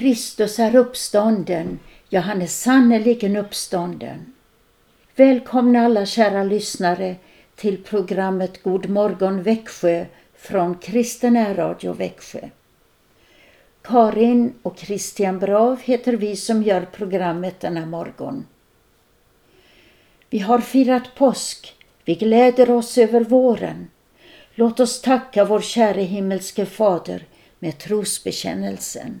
Kristus är uppstånden, ja, han är sannerligen uppstånden. Välkomna alla kära lyssnare till programmet God morgon Växjö från Kristen Radio Växjö. Karin och Christian Brav heter vi som gör programmet denna morgon. Vi har firat påsk. Vi gläder oss över våren. Låt oss tacka vår käre himmelske Fader med trosbekännelsen.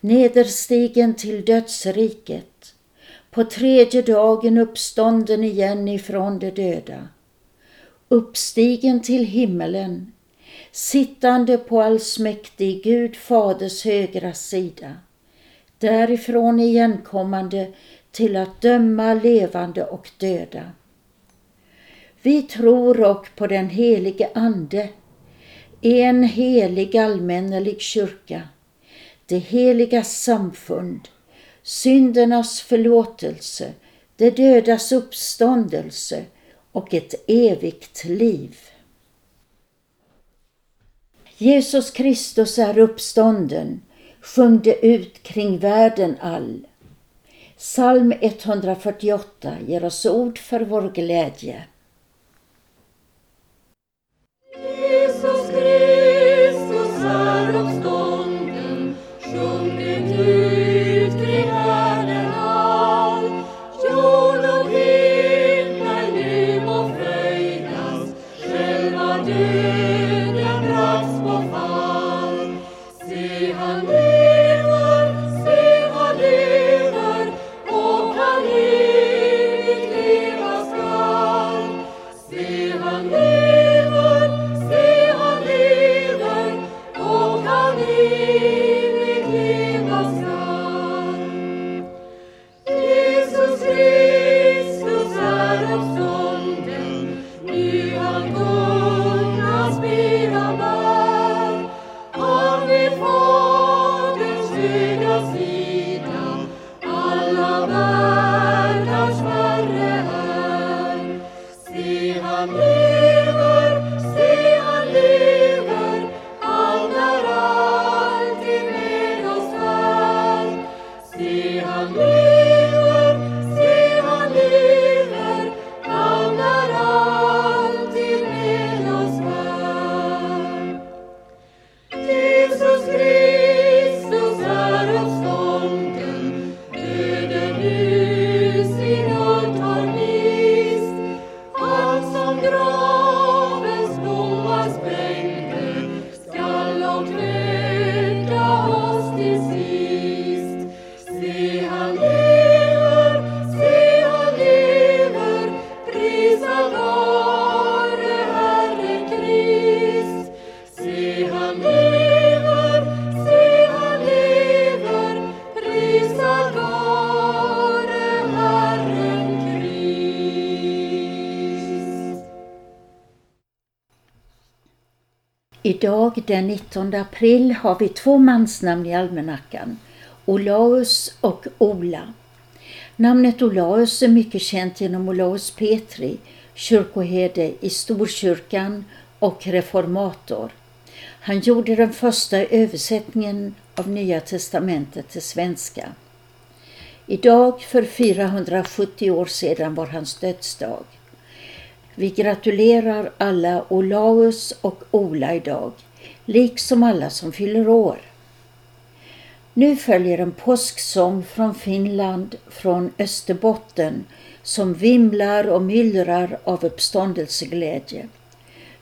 nederstigen till dödsriket, på tredje dagen uppstånden igen ifrån de döda, uppstigen till himmelen, sittande på allsmäktig Gud Faders högra sida, därifrån igenkommande till att döma levande och döda. Vi tror och på den helige Ande, en helig allmännelig kyrka, det heliga samfund, syndernas förlåtelse, det dödas uppståndelse och ett evigt liv. Jesus Kristus är uppstånden, sjung det ut kring världen all. Psalm 148 ger oss ord för vår glädje. Idag den 19 april har vi två mansnamn i almanackan, Olaus och Ola. Namnet Olaus är mycket känt genom Olaus Petri, kyrkoherde i Storkyrkan och reformator. Han gjorde den första översättningen av Nya testamentet till svenska. Idag för 470 år sedan var hans dödsdag. Vi gratulerar alla Olaus och Ola idag, liksom alla som fyller år. Nu följer en påsksång från Finland, från Österbotten, som vimlar och myllrar av uppståndelseglädje.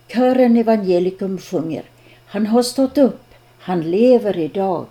Kören Evangelikum sjunger Han har stått upp, han lever idag.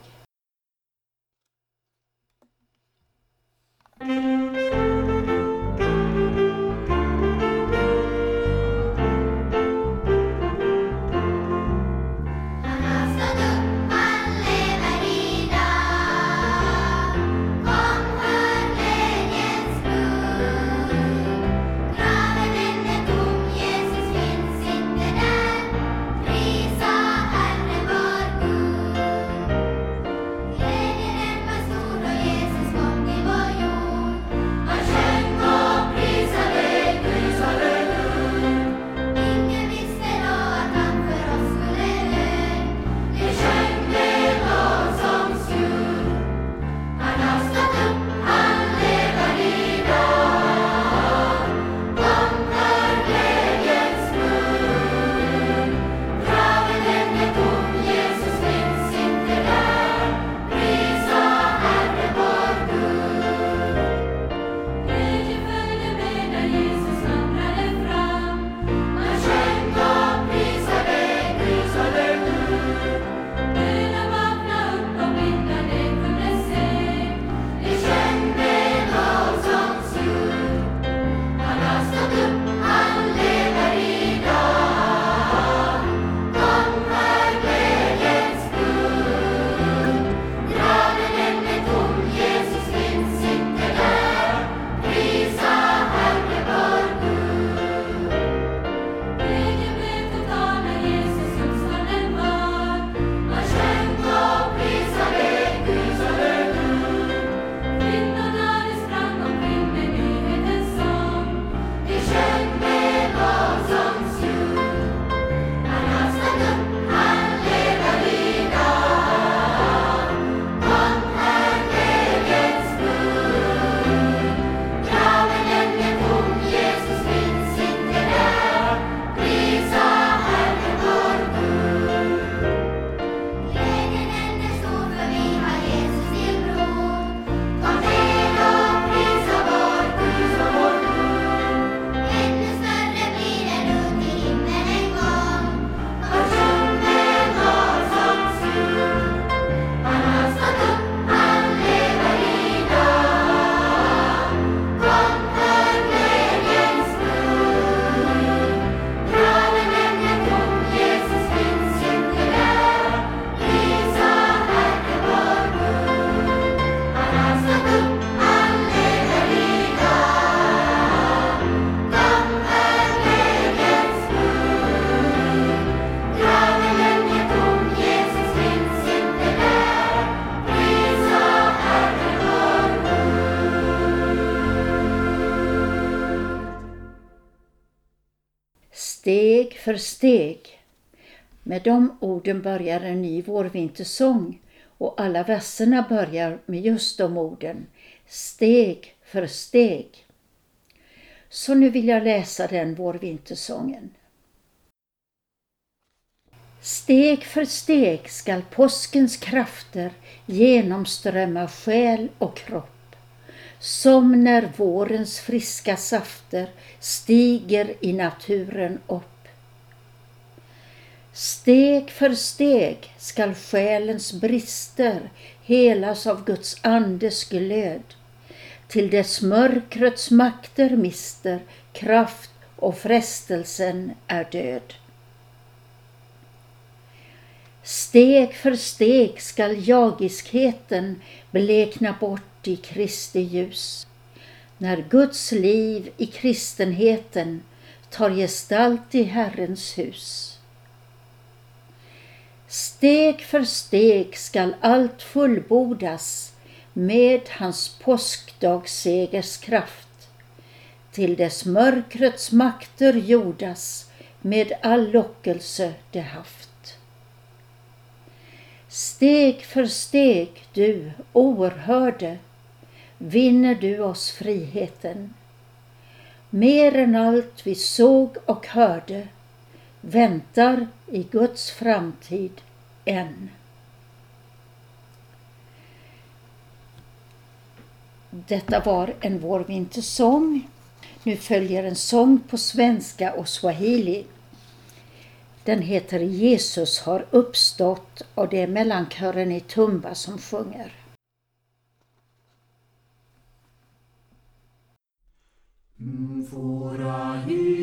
För steg. Med de orden börjar en ny vårvintersång och alla verserna börjar med just de orden. Steg för steg. Så nu vill jag läsa den vårvintersången. Steg för steg skall påskens krafter genomströmma själ och kropp. Som när vårens friska safter stiger i naturen upp. Steg för steg skall själens brister helas av Guds andes glöd till dess mörkrets makter mister kraft och frestelsen är död. Steg för steg skall jagiskheten blekna bort i Kristi ljus. När Guds liv i kristenheten tar gestalt i Herrens hus. Steg för steg skall allt fullbordas med hans påskdagssegers kraft till dess mörkrets makter jordas med all lockelse det haft. Steg för steg, du oerhörde, vinner du oss friheten. Mer än allt vi såg och hörde väntar i Guds framtid än. Detta var en vårvintersång. Nu följer en sång på svenska och swahili. Den heter Jesus har uppstått och det är mellankören i Tumba som sjunger. Mm, Furahini,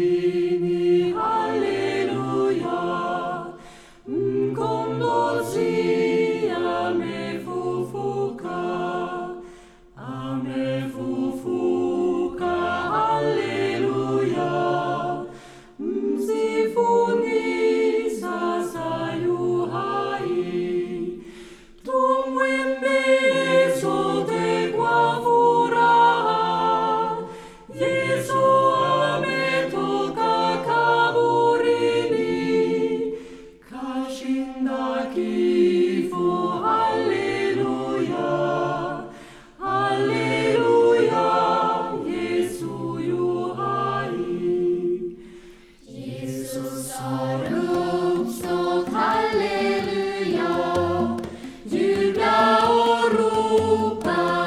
Bye.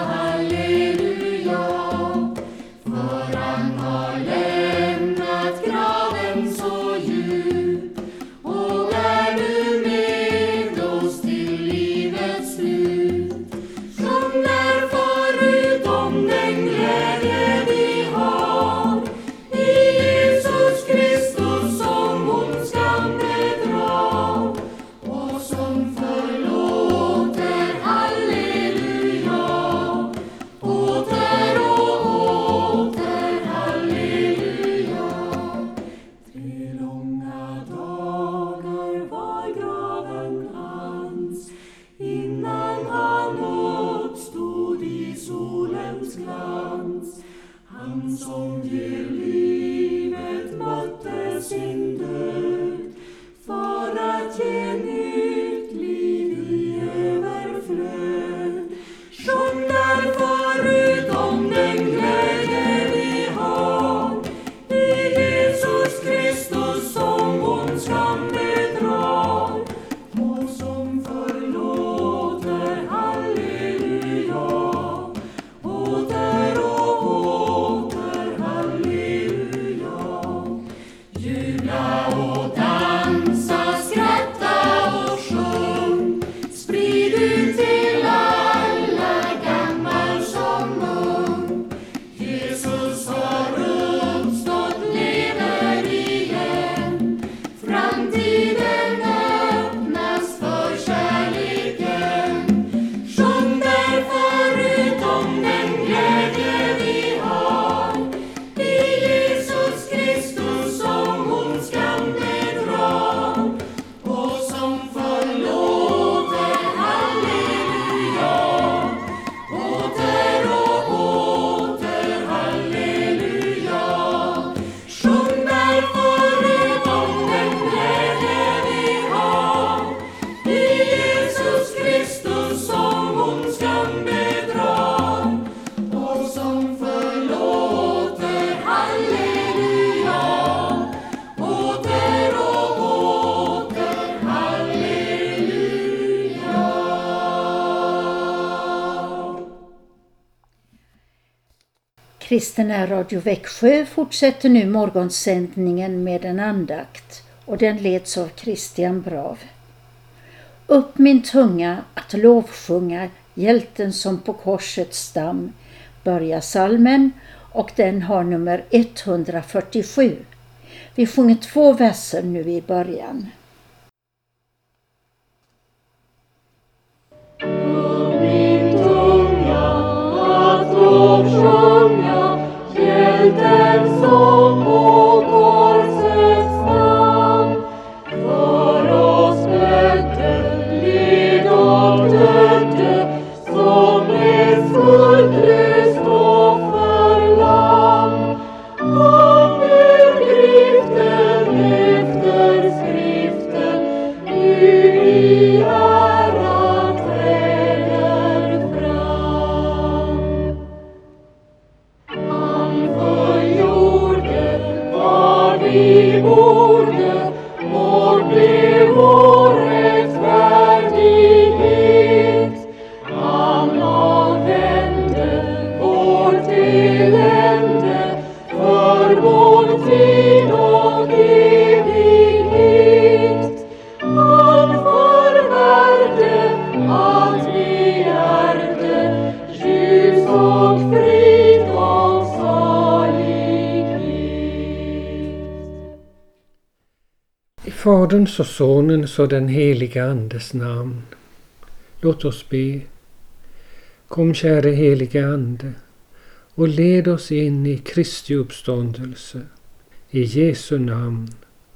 Kristina Radio Växjö fortsätter nu morgonsändningen med en andakt och den leds av Christian Brav. Upp min tunga att lovsjunga hjälten som på korsets stam börjar salmen och den har nummer 147. Vi sjunger två verser nu i början. Faderns och Sonens och den heliga Andes namn. Låt oss be. Kom käre helige Ande och led oss in i Kristi uppståndelse. I Jesu namn.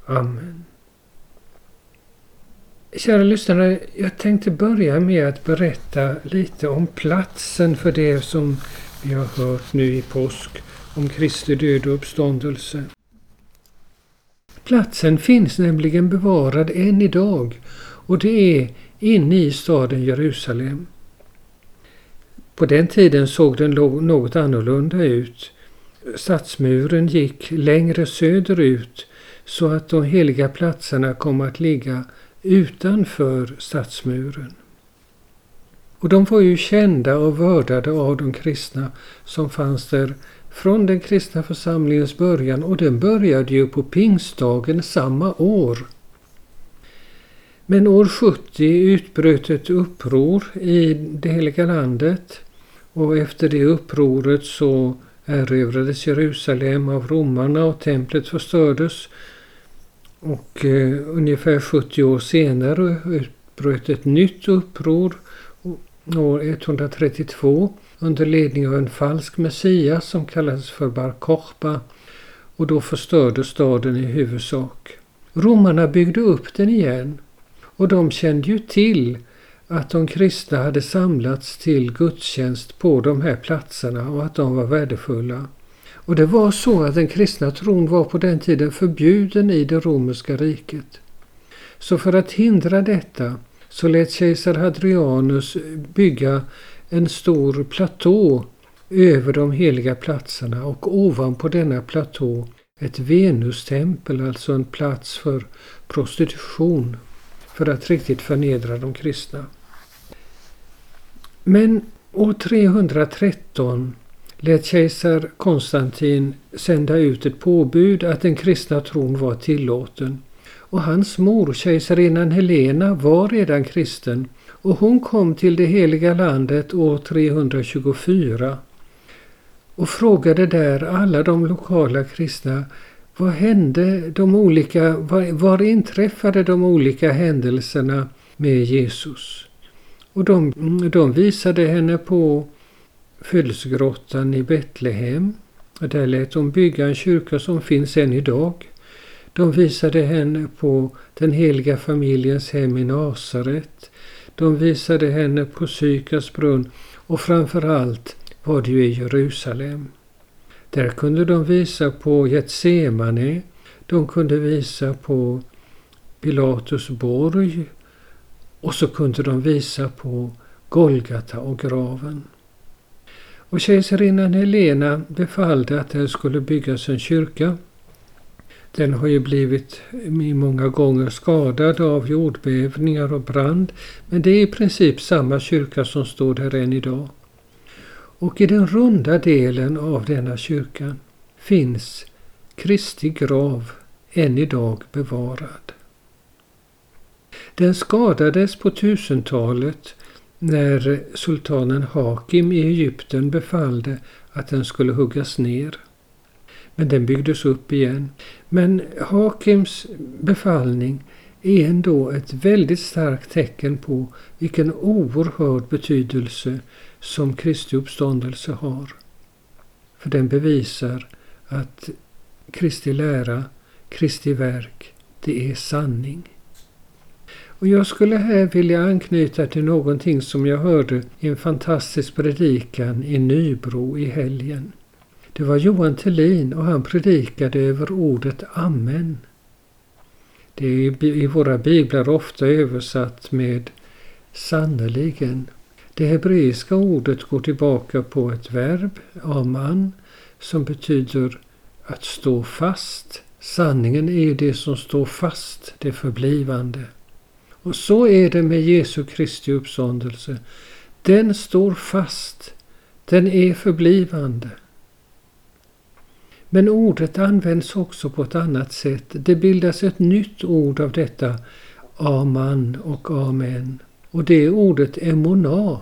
Amen. Kära lyssnare, jag tänkte börja med att berätta lite om platsen för det som vi har hört nu i påsk om Kristi död och uppståndelse. Platsen finns nämligen bevarad än idag och det är inne i staden Jerusalem. På den tiden såg den något annorlunda ut. Stadsmuren gick längre söderut så att de heliga platserna kom att ligga utanför stadsmuren. Och de var ju kända och vördade av de kristna som fanns där från den kristna församlingens början och den började ju på pingstdagen samma år. Men år 70 utbröt ett uppror i det heliga landet och efter det upproret så erövrades Jerusalem av romarna och templet förstördes. Och eh, ungefär 70 år senare utbröt ett nytt uppror år 132 under ledning av en falsk messias som kallades för Bar Kochba och då förstördes staden i huvudsak. Romarna byggde upp den igen och de kände ju till att de kristna hade samlats till gudstjänst på de här platserna och att de var värdefulla. Och det var så att den kristna tron var på den tiden förbjuden i det romerska riket. Så för att hindra detta så lät kejsar Hadrianus bygga en stor platå över de heliga platserna och ovanpå denna platå ett Venustempel, alltså en plats för prostitution, för att riktigt förnedra de kristna. Men år 313 lät kejsar Konstantin sända ut ett påbud att den kristna tron var tillåten. Och hans mor, kejsarinnan Helena, var redan kristen och hon kom till det heliga landet år 324 och frågade där alla de lokala kristna vad hände de olika, var, var inträffade de olika händelserna med Jesus? Och de, de visade henne på födelsegrottan i Betlehem. Där lät de bygga en kyrka som finns än idag. De visade henne på den heliga familjens hem i Nasaret. De visade henne på Sykars brunn och framförallt var det ju i Jerusalem. Där kunde de visa på Getsemane, de kunde visa på Pilatus borg och så kunde de visa på Golgata och graven. Och kejsarinnan Helena befallde att det skulle byggas en kyrka. Den har ju blivit många gånger skadad av jordbävningar och brand, men det är i princip samma kyrka som står där än idag. Och i den runda delen av denna kyrka finns Kristi grav än idag bevarad. Den skadades på 1000-talet när sultanen Hakim i Egypten befallde att den skulle huggas ner. Men den byggdes upp igen. Men Hakims befallning är ändå ett väldigt starkt tecken på vilken oerhörd betydelse som Kristi uppståndelse har. För den bevisar att Kristi lära, Kristi verk, det är sanning. Och jag skulle här vilja anknyta till någonting som jag hörde i en fantastisk predikan i Nybro i helgen. Det var Johan Tillin och han predikade över ordet Amen. Det är i våra biblar ofta översatt med sannerligen. Det hebreiska ordet går tillbaka på ett verb, aman, som betyder att stå fast. Sanningen är det som står fast, det förblivande. Och så är det med Jesu Kristi uppståndelse. Den står fast. Den är förblivande. Men ordet används också på ett annat sätt. Det bildas ett nytt ord av detta aman och amen. Och det är ordet emona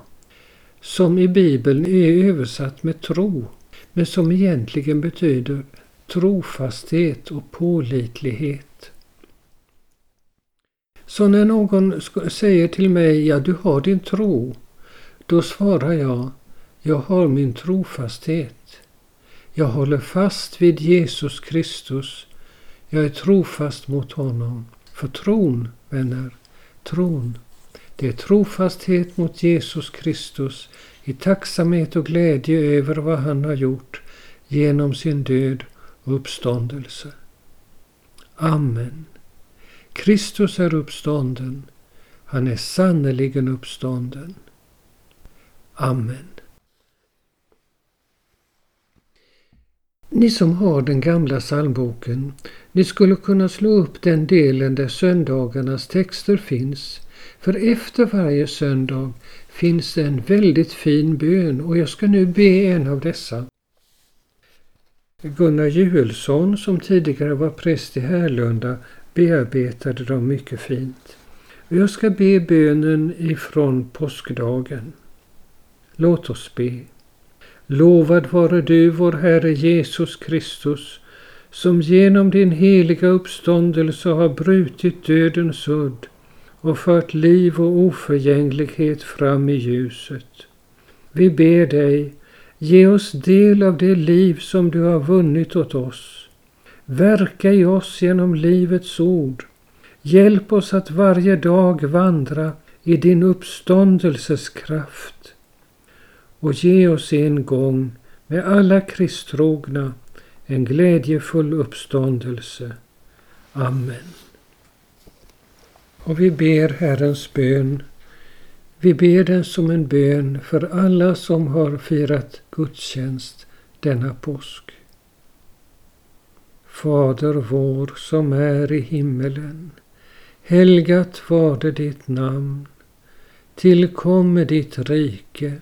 som i Bibeln är översatt med tro men som egentligen betyder trofasthet och pålitlighet. Så när någon säger till mig, ja du har din tro, då svarar jag, jag har min trofasthet. Jag håller fast vid Jesus Kristus. Jag är trofast mot honom. För tron, vänner, tron, det är trofasthet mot Jesus Kristus i tacksamhet och glädje över vad han har gjort genom sin död och uppståndelse. Amen. Kristus är uppstånden. Han är sannerligen uppstånden. Amen. Ni som har den gamla psalmboken, ni skulle kunna slå upp den delen där söndagarnas texter finns. För efter varje söndag finns det en väldigt fin bön och jag ska nu be en av dessa. Gunnar Juelsson som tidigare var präst i Härlunda bearbetade dem mycket fint. Jag ska be bönen ifrån påskdagen. Låt oss be. Lovad vare du, vår Herre Jesus Kristus, som genom din heliga uppståndelse har brutit dödens udd och fört liv och oförgänglighet fram i ljuset. Vi ber dig, ge oss del av det liv som du har vunnit åt oss. Verka i oss genom livets ord. Hjälp oss att varje dag vandra i din uppståndelses kraft. Och ge oss en gång med alla kristtrogna en glädjefull uppståndelse. Amen. Och vi ber Herrens bön. Vi ber den som en bön för alla som har firat gudstjänst denna påsk. Fader vår som är i himmelen. Helgat var det ditt namn. Tillkomme ditt rike.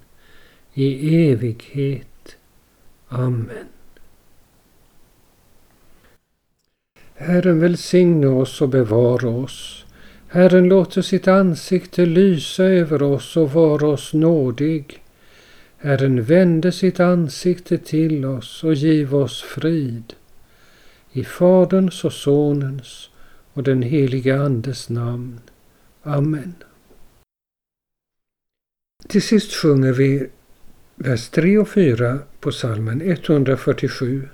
i evighet. Amen. Herren välsigne oss och bevara oss. Herren låter sitt ansikte lysa över oss och vara oss nådig. Herren vände sitt ansikte till oss och giv oss frid. I Faderns och Sonens och den helige Andes namn. Amen. Till sist sjunger vi vers 3 och 4 på salmen 147.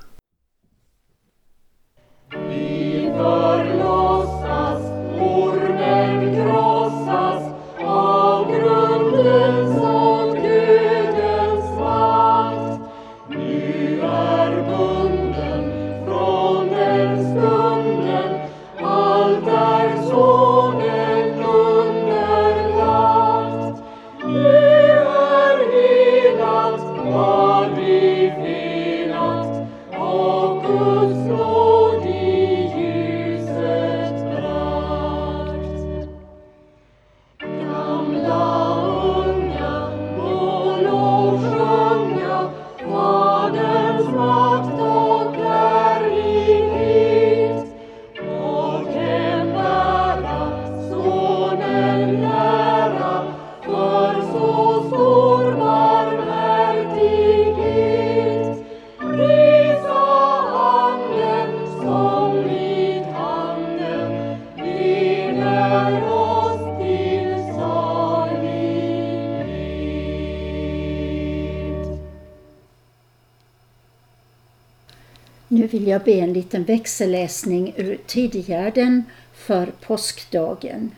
Jag be en liten växelläsning ur Tidigärden för påskdagen.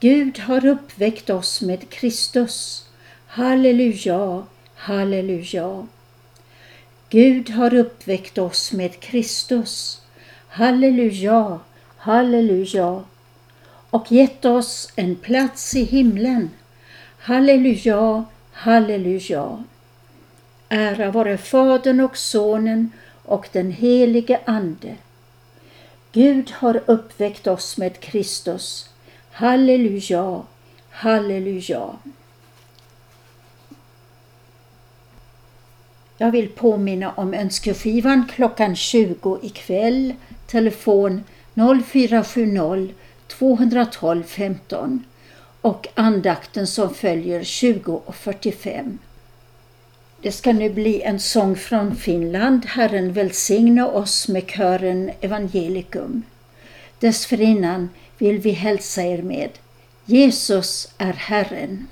Gud har uppväckt oss med Kristus. Halleluja, halleluja. Gud har uppväckt oss med Kristus. Halleluja, halleluja. Och gett oss en plats i himlen. Halleluja, halleluja. Ära vare Fadern och Sonen och den helige Ande. Gud har uppväckt oss med Kristus. Halleluja, halleluja. Jag vill påminna om önskeskivan klockan 20 ikväll. Telefon 0470 212 15 och andakten som följer 20.45. Det ska nu bli en sång från Finland. Herren välsigne oss med kören Evangelikum. Dessförinnan vill vi hälsa er med Jesus är Herren.